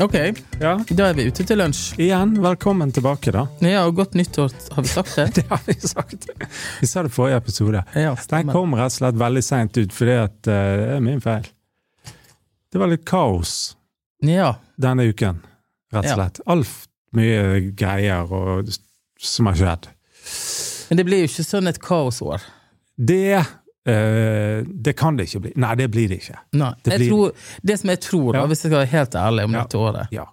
Ok, Ja, da er vi ute til lunsj. igjen, velkommen tilbake, da. Ja, og godt nyttår, har vi sagt det? Det har vi sagt. Vi sa det i forrige episode. Ja, Den stemmer. kom rett og slett veldig seint ut, fordi at eh, det er min feil. Det var litt kaos Ja, denne uken, rett og Ja. slett. Alt mye greier og, som har skjedd. men det blir jo ikke sånn et kaosår. Det Det kan det ikke bli. Nei, det blir det ikke. Nei, Det blir- tror, det som jeg tror, da, Ja. hvis jeg skal være helt ærlig om Ja. dette året Ja.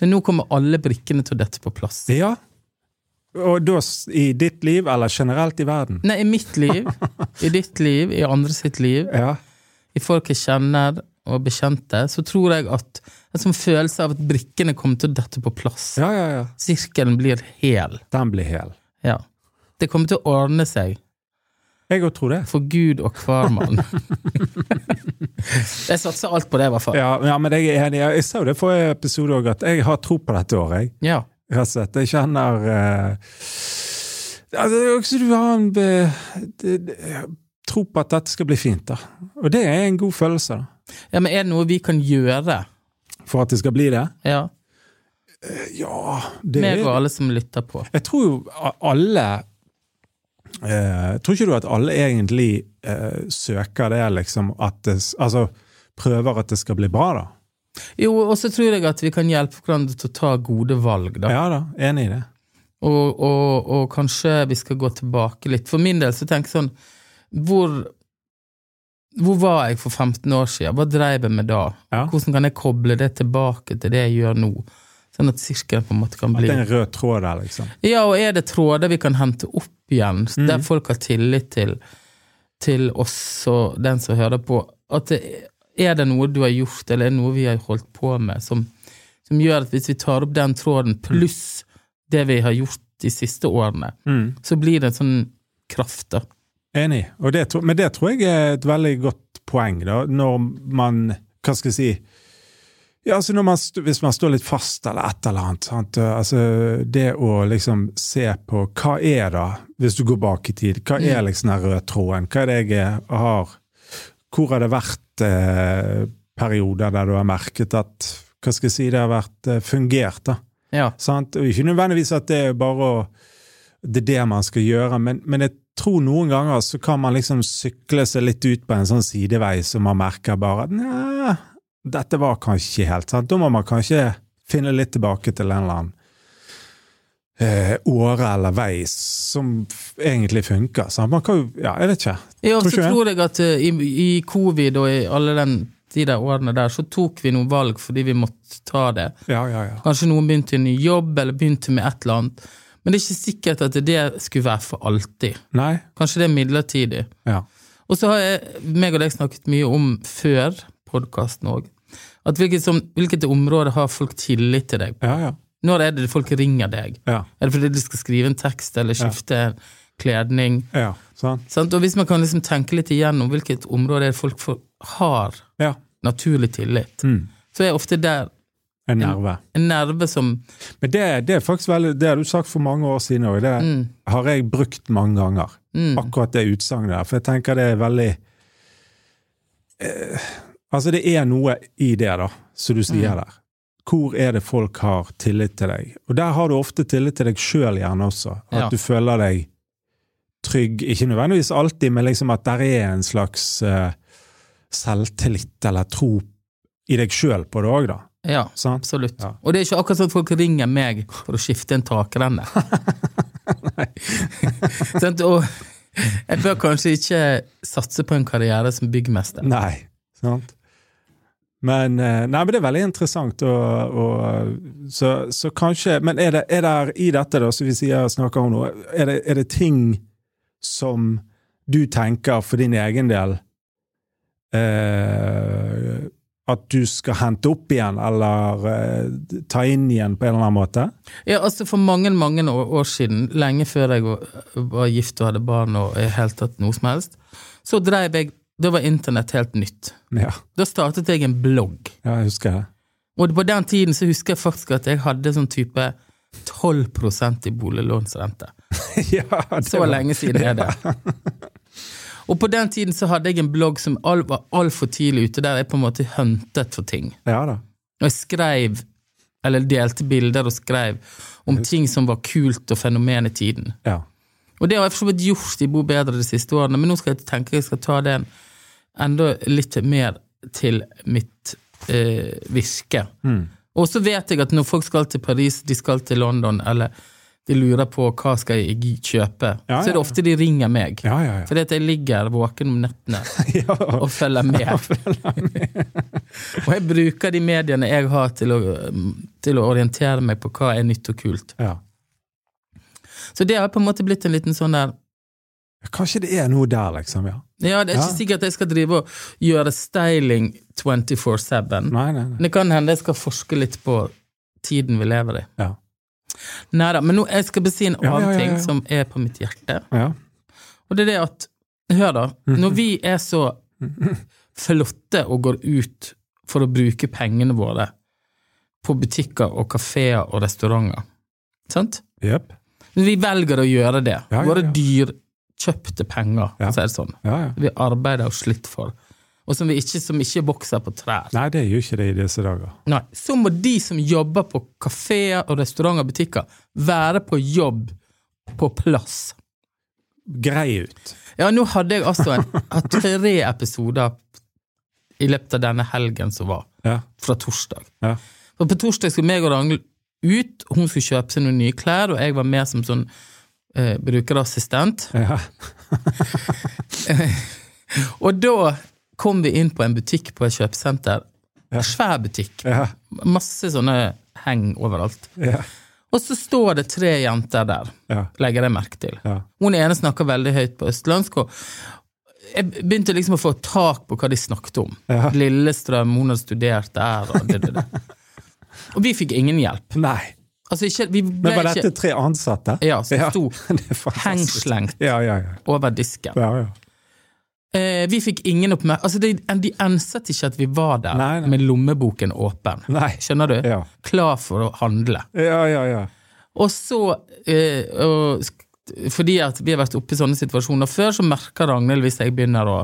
Men nå kommer alle brikkene til å dette på plass. ja. Og da i ditt liv, eller generelt i verden? Nei, i mitt liv, i ditt liv, i andre sitt liv, Ja. i folk jeg kjenner og bekjente, så tror jeg at en sånn følelse av at brikkene kommer til å dette på plass. Ja, ja, ja. Sirkelen blir hel. Den blir hel. Ja. Det kommer til å ordne seg. Jeg òg tror det. For Gud og hvermann. jeg satser alt på det, i hvert fall. Ja, ja, men jeg er enig. Jeg sa jo det forrige episode òg, at jeg har tro på dette året. Jeg. Ja. Rett og slett. Jeg kjenner uh, altså, Du har en be, de, de, tro på at dette skal bli fint, da. Og det er en god følelse, da. ja, men er det noe vi kan gjøre? For at det skal bli det. Ja, Ja, det meg og alle som lytter på. Jeg tror jo alle eh, Tror ikke du at alle egentlig eh, søker det, liksom, at det, Altså prøver at det skal bli bra, da? Jo, og så tror jeg at vi kan hjelpe hverandre til å ta gode valg, da. Ja da, enig i det. Og, og, og kanskje vi skal gå tilbake litt. For min del så tenker jeg sånn Hvor hvor var jeg for 15 år siden? Hva dreiv jeg med da? Ja. Hvordan kan jeg koble det tilbake til det jeg gjør nå? Sånn at sirkelen på en måte kan bli At det er en rød tråd der, liksom. Ja, og er det tråder vi kan hente opp igjen, Mm. der folk har tillit til, til oss og den som hører på? At det, er det noe du har gjort, eller er det noe vi har holdt på med, som, som gjør at hvis vi tar opp den tråden, pluss det vi har gjort de siste årene, Mm. så blir det en sånn kraft, da. Enig. Det, men det tror jeg er et veldig godt poeng, da, når man Hva skal jeg si ja, altså man, Hvis man står litt fast eller et eller annet. Sant? Altså, det å liksom se på hva er da, hvis du går bak i tid, hva er liksom den røde tråden? Hva er det jeg har Hvor har det vært eh, perioder der du har merket at Hva skal jeg si, det har vært eh, fungert, da? Ja. Sant? Og ikke nødvendigvis at det er bare å det er det man skal gjøre, men, men jeg tror noen ganger så kan man liksom sykle seg litt ut på en sånn sidevei som man merker bare at dette var kanskje helt sant. Da må man kanskje finne litt tilbake til en eller annen eh, åre eller vei som egentlig funker. Sant? Man kan jo, ja, jeg vet ikke. Ja, så tror jeg at eh, i, i covid og i alle den, de der årene der, så tok vi noen valg fordi vi måtte ta det. Ja, ja, ja. Kanskje noen begynte i en ny jobb, eller begynte med et eller annet. Men det er ikke sikkert at det skulle være for alltid. Nei, Kanskje det er midlertidig. ja. Og så har jeg, meg og deg snakket mye om før podkasten òg, hvilket, som, hvilket område har folk tillit til deg? Ja, ja. Når er det folk ringer deg? Ja, Er det fordi de skal skrive en tekst eller skifte kledning? ja. Sant? Sant? Og hvis man kan liksom tenke litt igjennom hvilket område er det folk får, har Ja. naturlig tillit, Mm. så er ofte der En nerve. en nerve som Men det, det er faktisk veldig, det har du sagt for mange år siden òg. Det mm, har jeg brukt mange ganger. mm, akkurat det utsagnet der, for jeg tenker det er veldig eh, Altså, det er noe i det, da, som du sier Mm. der. Hvor er det folk har tillit til deg? Og der har du ofte tillit til deg sjøl gjerne også. At Ja. du føler deg trygg. Ikke nødvendigvis alltid, men liksom at der er en slags uh, selvtillit eller tro i deg sjøl på det òg, da. Ja, sånn? absolutt. Ja. Og det er ikke akkurat sånn at folk ringer meg for å skifte en takrenne. sånn, og jeg bør kanskje ikke satse på en karriere som byggmester. Nei. Sant? Men, eh, nei, men det er veldig interessant. Og, og, så, så kanskje Men er det, er det i dette, da, som vi sier, snakker om nå, er det, er det ting som du tenker for din egen del eh, At du skal hente opp igjen, eller eh, ta inn igjen på en eller annen måte? Ja, altså For mange mange år, siden, lenge før jeg var, gift og hadde barn og i helt tatt noe som helst, så dreiv jeg Da var internett helt nytt. Ja, Da startet jeg en blogg. ja jeg husker det. Og på den tiden så husker jeg faktisk at jeg hadde sånn type 12% i boliglånsrente. ja, det Så var- lenge siden er det. Og på den tiden så hadde jeg en blogg som all, var altfor tidlig ute, der jeg på en måte huntet for ting. Ja da. Og jeg skrev eller delte bilder og skrev om ting som var kult og fenomen i tiden. Ja. Og det har jeg for så vidt gjort i Bo bedre de siste årene, men nå skal jeg tenke jeg skal ta det enda litt mer til mitt eh, virke. Mm. Og så vet jeg at når folk skal til Paris, de skal til London, eller de lurer på hva skal jeg kjøpe, Ja, så er det ofte de ringer meg. Ja, ja, ja. Fordi at jeg ligger våken om nettene ja. og følger med. og jeg bruker de mediene jeg har til å, til å orientere meg på hva er nytt og kult. ja. Så det har på en måte blitt en liten sånn der Kanskje det er noe der, liksom. ja. Ja, det er ikke Ja. sikkert jeg skal drive og gjøre styling 24-7. Nei, nei, nei. Det kan hende jeg skal forske litt på tiden vi lever i. Ja. Neida, men nå jeg skal besi en annen ja, ting som er på mitt hjerte. Ja. Og det er det at Hør, da. Mhm. Når vi er så flotte og går ut for å bruke pengene våre på butikker og kafeer og restauranter, sant? Jepp. Men vi velger å gjøre det. Ja, ja, Våre dyr dyrkjøpte penger, for å si det sånn. Vi arbeider og slitt for. Og som, vi ikke, som ikke vokser på trær. Nei, det gjør ikke det i disse dager. Nei, så må de som jobber på kafeer og restauranter og butikker, være på jobb på plass. Grei ut. Ja, nå hadde jeg altså en, tre episoder i løpet av denne helgen som var, Ja. fra torsdag. Ja. For på torsdag skulle meg og Ragnhild ut, hun skulle kjøpe seg noen nye klær, og jeg var med som sånn eh, brukerassistent. Ja. Og da kom vi inn på en butikk på et kjøpesenter. En svær butikk. Ja. Masse sånne heng overalt. Ja. Og så står det tre jenter der, Ja. legger jeg merke til. Ja. Hun ene snakker veldig høyt på østlandsk, og jeg begynte liksom å få tak på hva de snakket om. Ja. Lillestrøm, hun hadde studert der, og det, det, det. Og vi fikk ingen hjelp. Nei. Altså ikke, Men var ikke dette tre ansatte? Ja, som sto hengslengt Ja, ja, ja. over disken. ja, ja. Eh, vi fikk ingen oppmerksomhet. Altså, de, de enset ikke at vi var der Nei, nei. med lommeboken åpen. Nei. Skjønner du? Klar for å handle. Ja, ja, ja. Og så, eh, og, fordi at vi har vært oppe i sånne situasjoner før, så merker Ragnhild hvis jeg begynner å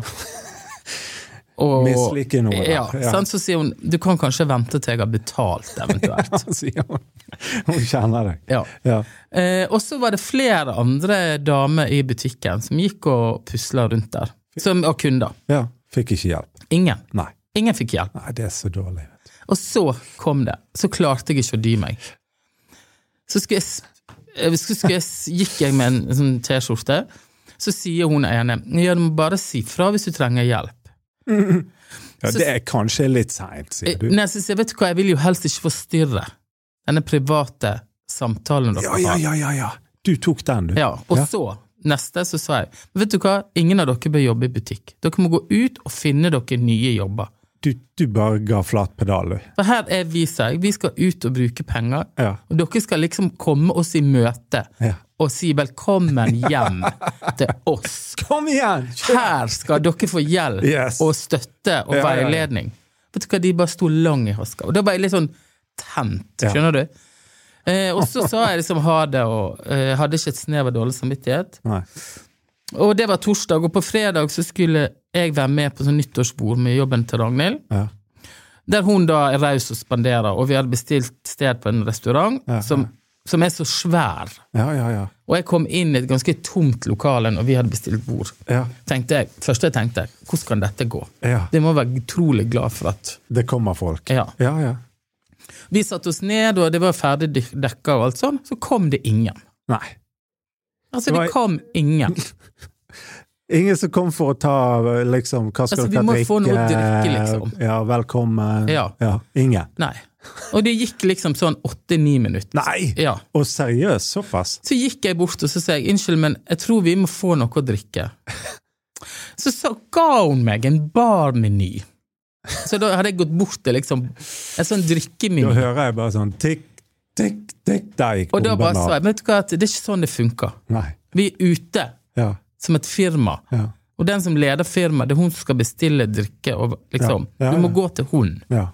å- Mislike noe, da. Ja, Ja. Sant? Så sier hun du kan kanskje vente til jeg har betalt, eventuelt. Sier hun. Hun kjenner deg. ja. Ja. eh, og så var det flere andre damer i butikken som gikk og pusla rundt der. Som, og kunder. ja. Fikk ikke hjelp. Ingen. Nei. Ingen fikk hjelp. Nei, det er så dårlig. Og så kom det. Så klarte jeg ikke å dy meg. Så skulle jeg, eh, skulle jeg, gikk jeg med en sånn T-skjorte. Så sier hun ene ja, du må bare si fra hvis du trenger hjelp. Ja, Så- det er kanskje litt seint, sier Eh, du. Nei, så sier jeg, vet du hva, jeg vil jo helst ikke forstyrre denne private samtalen dere Ja, ja, ja, ja, ja. Du tok den, du. Ja, og Ja. så, neste, så sa jeg vet du hva, ingen av dere bør jobbe i butikk. Dere må gå ut og finne dere nye jobber. Du, du bare ga flat pedal, du. For her er vi, sa jeg, vi skal ut og bruke penger. Ja. Og dere skal liksom komme oss i møte Ja. Og si velkommen hjem til oss. Kom igjen! Her skal dere få hjelp Yes. og støtte og Ja, ja, ja. veiledning. Vet du hva, de bare sto lang i hoska. Og da var jeg litt sånn tent, Ja. skjønner du? Eh, og så sa jeg liksom ha det, og eh, hadde ikke et snev av dårlig samvittighet. Nei. Og det var torsdag, og på fredag så skulle jeg være med på sånn nyttårsbord med jobben til Ragnhild. Ja. Der hun da er raus og spanderer, og vi hadde bestilt sted på en restaurant Ja, som, som er så svær. ja, ja, ja. Og jeg kom inn i et ganske tomt lokale når vi hadde bestilt bord. Ja, Tenkte jeg, første jeg tenkte, hvordan kan dette gå? ja. Det må være utrolig glad for at Det kommer folk. Ja. Ja, ja. Vi satte oss ned, og det var ferdig dek- dekka og alt sånn, så kom det ingen. Nei. Altså, Det var- det kom ingen. Ingen som kom for å ta liksom Hva skal Altså, vi må drikke? få noe å drikke, liksom. Ja, velkommen. Ja. Ingen. Nei. Og det gikk liksom sånn åtte-ni minutter. Nei! Ja. Og seriøst, såpass? Så gikk jeg bort og så sa jeg, unnskyld, men jeg tror vi må få noe å drikke. Så, så ga hun meg en barmeny. Så da hadde jeg gått bort til liksom en sånn drikkemeny. Da hører jeg bare sånn tikk, tikk, tikk. Der gikk Og da bare sa av. jeg, vet du hva, det er ikke sånn det funker. Nei. Vi er ute Ja. som et firma. Ja. Og den som leder firmaet, det er hun som skal bestille drikke. Og liksom, Du må gå til hun. ja.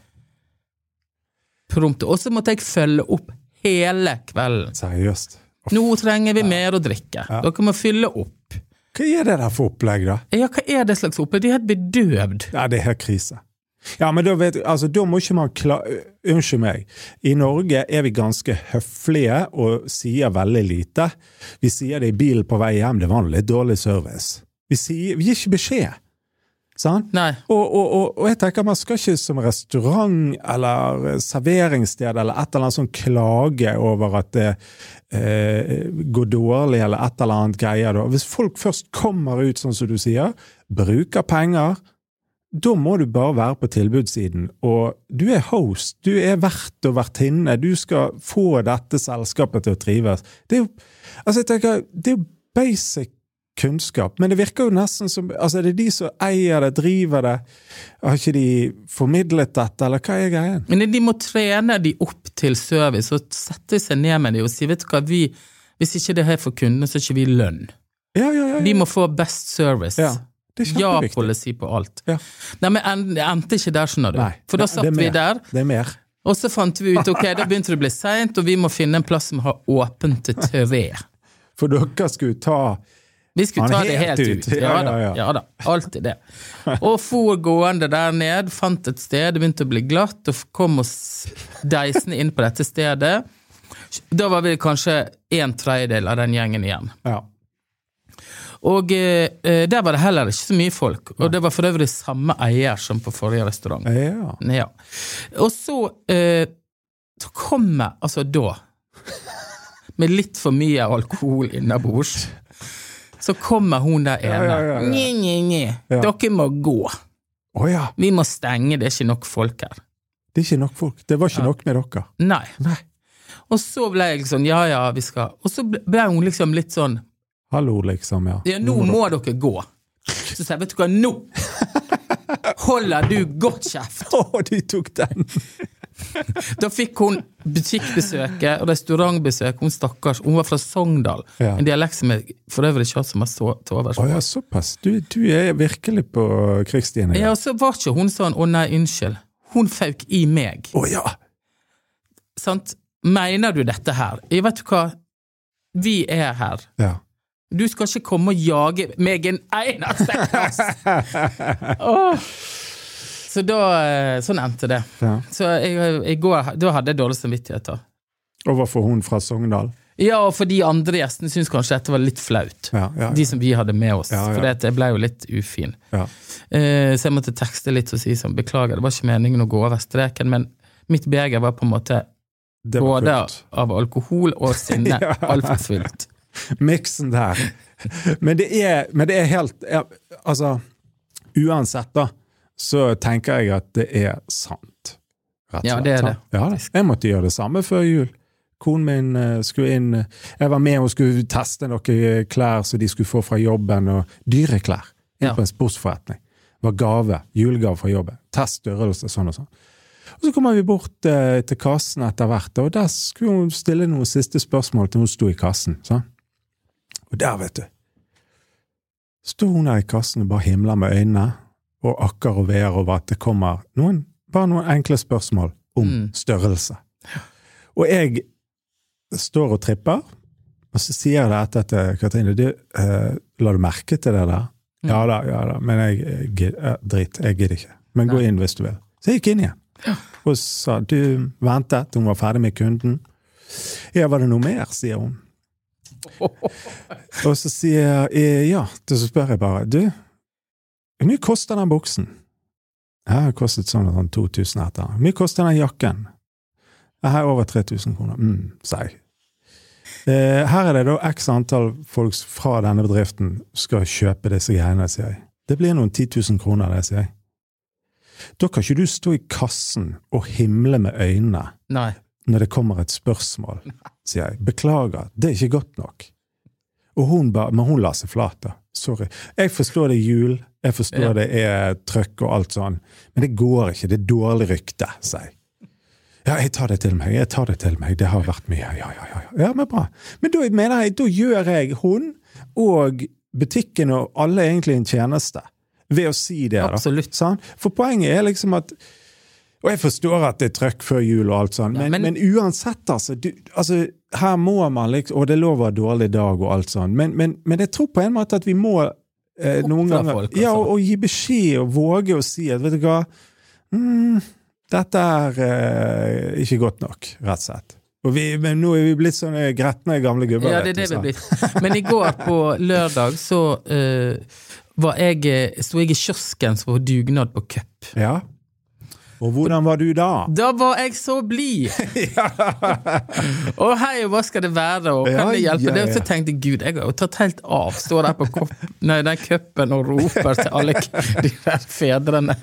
Prompte. Og så måtte jeg følge opp hele kvelden. Seriøst. Nå trenger vi mer å drikke. Dere må fylle opp. Hva er det der for opplegg, da? Ja, hva er det slags opplegg? De er helt bedøvd. Ja, det er helt krise. Ja, men da, vet, altså, da må ikke man kla... Unnskyld meg. I Norge er vi ganske høflige og sier veldig lite. Vi sier det i bilen på vei hjem, det var litt dårlig service. Vi, sier, vi gir ikke beskjed. Nei. Og, og, og, og jeg tenker man skal ikke som restaurant eller serveringssted eller et eller annet sånn klage over at det eh, går dårlig eller et eller annet greier. Da. Hvis folk først kommer ut sånn som du sier, bruker penger, da må du bare være på tilbudssiden. Og du er host, du er vert og vertinne, du skal få dette selskapet til å trives. Det er jo, altså jeg tenker, det er jo basic kunnskap, men det virker jo nesten som altså Er det de som eier det, driver det? Har ikke de formidlet dette, eller hva er greien? Men de må trene de opp til service og sette seg ned med de og si vet du hva, vi, hvis ikke det er for kundene, så er ikke vi lønn. Ja, ja, ja. Vi må få best service. Ja. Ja-policy på alt. Ja. Nei, men det endte ikke der, skjønner du. Nei, For da satt vi der, Det er mer. og så fant vi ut ok, da begynte det å bli seint, og vi må finne en plass som har åpent til tre. For dere skulle ta Vi skulle ta det helt ut. ut. Ja, Ja, da, ja, da, alltid det. Og for gående der ned, fant et sted, det begynte å bli glatt, og kom oss deisende inn på dette stedet. Da var vi kanskje en tredjedel av den gjengen igjen. Ja. Og eh, eh, der var det heller ikke så mye folk, og det var for øvrig samme eier som på forrige restaurant. ja. Ja. Og så, eh, så kommer altså da, med litt for mye alkohol innabords, så kommer hun der ene. Ja, ja. Nje, nje, nje. Dere må gå. Oh, ja. Vi må stenge, det er ikke nok folk her. Det er ikke nok folk. Det var ikke nok med dere. Nei. Nei. Og så ble jeg sånn, ja ja, vi skal Og så ble hun liksom litt sånn, Hallo, liksom. Ja. ja, nå må dere gå. Så sa jeg, vet du hva, nå holder du godt kjeft. Å, de tok den! Da fikk hun butikkbesøket og restaurantbesøk. Hun stakkars, hun var fra Sogndal. Ja. En dialekt som jeg for øvrig ikke har så masse til overs for. ja, såpass. Du, du er virkelig på krigsstien. Ja, og så var ikke hun sånn 'å nei, unnskyld'. Hun fauk i meg. Å ja! Sant? Mener du dette her? Jeg vet du hva, vi er her. ja. Du skal ikke komme og jage meg en eneste plass! Åh. Så da eh, Sånn endte det. ja. Så jeg, i går, da hadde jeg dårlig samvittighet. da. Overfor hun fra Sogndal. Ja, og for de andre gjestene syntes kanskje dette var litt flaut. Ja, ja, De som vi hadde med oss. For det- jeg ble jo litt ufin. ja. Eh, så jeg måtte tekste litt og si sånn beklager, det var ikke meningen å gå over streken, men mitt beger var på en måte både fullt. av alkohol og sinne Ja. altfor fullt. Miksen der. Men det er, men det er helt Altså, uansett, da, så tenker jeg at det er sant. Rett og Ja, det er det, Ja, jeg måtte gjøre det samme før jul. Konen min eh, skulle inn eh, Jeg var med og skulle teste noen klær som de skulle få fra jobben, og dyre klær. Inn Ja. på en sportsforretning. Det var gave. Julegave fra jobben. Test størrelse, sånn og sånn. Og Så kommer vi bort eh, til kassen etter hvert, og der skulle hun stille noen siste spørsmål til hun sto i kassen. Sånn. Og der, vet du, sto hun der i kassen og bare himla med øynene og akker og veer over at det kommer noen, bare noen enkle spørsmål om Mm. størrelse. Og jeg står og tripper, og så sier jeg dette til Katrine du, eh, La du merke til det der? Mm. Ja da, ja da, men jeg, jeg gid- eh, Drit, jeg gidder ikke. Men gå Nei. inn hvis du vil. Så jeg gikk inn igjen. Og sa du ventet, hun var ferdig med kunden. Ja, var det noe mer, sier hun. Og så sier jeg eh, ja, så spør jeg bare du, hvor mye koster den buksen? Ja, det kostet sånn, sånn 2000 etter. Hvor mye koster den jakken? Ja, her er over 3000 kroner. Mm, sa jeg. Eh, her er det da x antall folk fra denne bedriften skal kjøpe disse greiene, sier jeg. Det blir noen 10 000 kroner, det, sier jeg. Da kan ikke du stå i kassen og himle med øynene Nei. når det kommer et spørsmål, sier jeg. Beklager, det er ikke godt nok. Og hun ba, men hun la seg flat, da. Sorry. Jeg forstår det er jul, jeg forstår Ja. det er trøkk og alt sånn, men det går ikke, det er dårlig rykte, sier jeg. Ja, jeg tar det til meg, jeg tar det til meg, det har vært mye, ja, ja, ja. ja. Ja, men bra. Men da mener jeg, da gjør jeg hun og butikken og alle egentlig en tjeneste ved å si det, da. Absolutt. Sant? For poenget er liksom at Og jeg forstår at det er trøkk før jul og alt sånt, Ja, men, men, men- uansett, altså, du, altså Her må man liksom Og det lover lov dårlig dag og alt sånt, men, men, men jeg tror på en måte at vi må eh, noen ganger folk, Ja, altså. og, og gi beskjed og våge å si at vet du hva, mm, dette er eh, ikke godt nok, rett og slett. Og vi, men nå er vi blitt sånne gretne gamle gubber. Ja, det er det vi er blitt. Men i går på lørdag så uh, var jeg, eh, sto jeg i kiosken var dugnad på cup. Ja. Og hvordan var du da? Da var jeg så blid! og hei, hva skal det være, og kan Ja, det hjelpe? ja, Det? ja. Så tenkte jeg, gud, jeg har jo tatt helt av. Står der på kopp, nei, den cupen og roper til alle de der fedrene.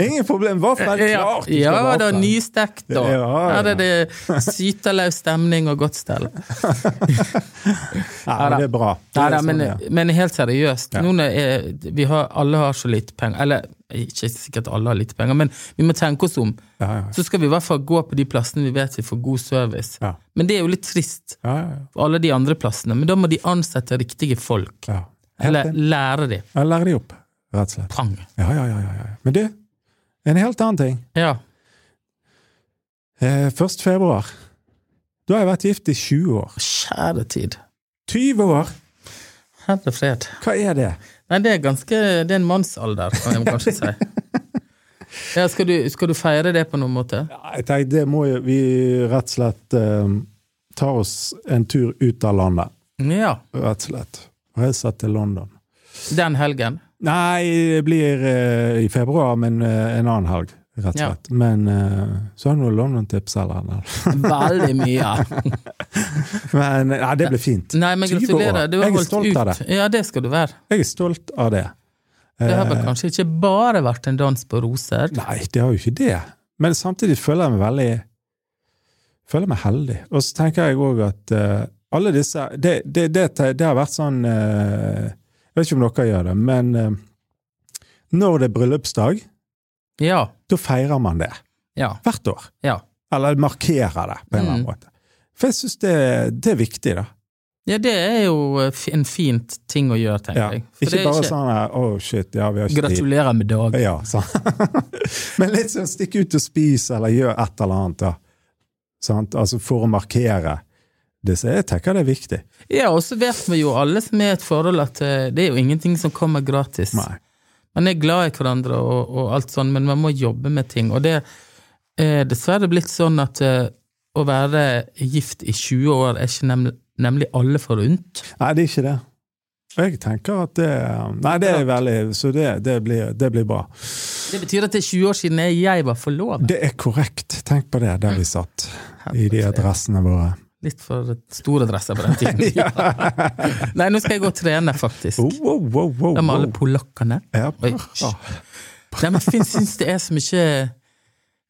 Ingen problem, vaffel er klart! Ja, ja da, nystekt, da. Ja, ja. Her er det syteløs stemning og godt stell. Ja, men det er bra. Det er da, sånn men, det er. men helt seriøst. Ja. Nå når vi har, alle har så lite penger, eller ikke sikkert alle har lite penger, men vi må tenke oss om. Ja, ja, Så skal vi i hvert fall gå på de plassene vi vet vi får god service. Men det er jo litt trist ja, ja, for alle de andre plassene. Men da må de ansette riktige folk. Eller lære de. Ja, lære de opp, rett og slett. Pang. Ja, ja, ja. Men du, en helt annen ting. Ja. Eh, 1. februar. Da har jeg vært gift i 20 år. Kjære tid. 20 år! Herre fred. Hva er det? Nei, det er ganske Det er en mannsalder, kan jeg kanskje si. Ja, skal, du, skal du feire det på noen måte? Ja, jeg tenker det må jo vi rett og slett eh, ta oss en tur ut av landet. Ja. Rett og slett. Reise til London. Den helgen. Nei, det blir eh, i februar, men eh, en annen helg, rett og Ja. slett. Men uh, så har du noe London-tips eller annet. Veldig mye. Men nei, det blir fint. Nei, men gratulerer. Du har Jeg er holdt stolt ut. av det. Ja, det skal du være. Jeg er stolt av det. Det har vel Eh, kanskje ikke bare vært en dans på roser? Nei, det har jo ikke det. Men samtidig føler jeg meg veldig Føler meg heldig. Og så tenker jeg òg at uh, alle disse det, det, det, det har vært sånn uh, Jeg vet ikke om dere gjør det, men uh, når det er bryllupsdag, Ja. da feirer man det. Ja. Hvert år. Ja. Eller markerer det, på en eller annen Mm. måte. For jeg syns det, det er viktig, da. ja, det er jo eh, en fint ting å gjøre, tenker Ja. jeg. For Ikke det bare sånn her, oh shit, ja, vi har ikke tid. Gratulerer med dagen. Ja, sånn. Men litt sånn stikke ut og spise, eller gjør et eller annet, da. Sånn? Altså for å markere disse. Jeg tenker det er viktig. Ja, og så vet vi jo alle som er et forhold at eh, det er jo ingenting som kommer gratis. Nei. Man er glad i hverandre og, og alt sånn, men man må jobbe med ting. Og det er dessverre blitt sånn at eh, å være gift i 20 år er ikke nemlig, nemlig alle forunt. Nei, det er ikke det. Jeg tenker at det Nei, det er veldig Så det, det, blir, det blir bra. Det betyr at det er 20 år siden jeg var forlovet. Det er korrekt. Tenk på det, der vi satt. I de adressene våre. Litt for store dresser på den tiden. Nei, nå skal jeg gå og trene, faktisk. Oh, wow, wow, wow, De alle polakkene. Ja, Oi. bra. Nei, men Finn syns det er så mye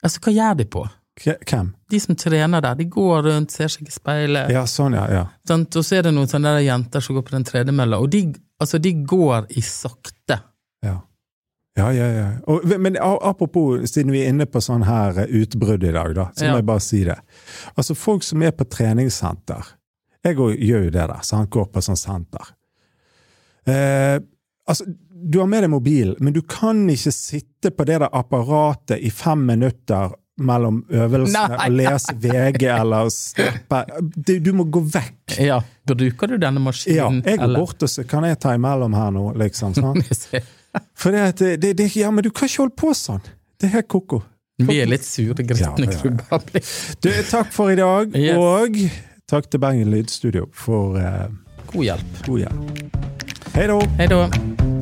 Altså, hva gjør de på? Hvem? De som trener der, de går rundt, ser seg i speilet. Ja, sånn, ja. ja. Sånn, Og så er det noen sånne der jenter som går på den tredemølla, og de, altså, de går i sakte. Ja, ja, ja. ja. Og, men apropos, siden vi er inne på sånn her eh, utbrudd i dag, da, så Ja. må jeg bare si det. Altså, folk som er på treningssenter Jeg òg gjør jo det der, han går på sånn senter. Eh, altså, du har med deg mobil, men du kan ikke sitte på det der apparatet i fem minutter mellom øvelsene Nei. og lese VG eller steppe. Du, du må gå vekk. Ja, Bruker du denne maskinen? Ja, jeg går eller? bort og så kan jeg ta imellom her nå, liksom. sant? For det, at det, det, ja, men du kan ikke holde på sånn. Det er helt ko-ko. Vi er litt sure, gretne Ja, ja, ja. Du, Takk for i dag, Yes. og takk til Bergen Lydstudio for eh, God hjelp. god hjelp. Hei da.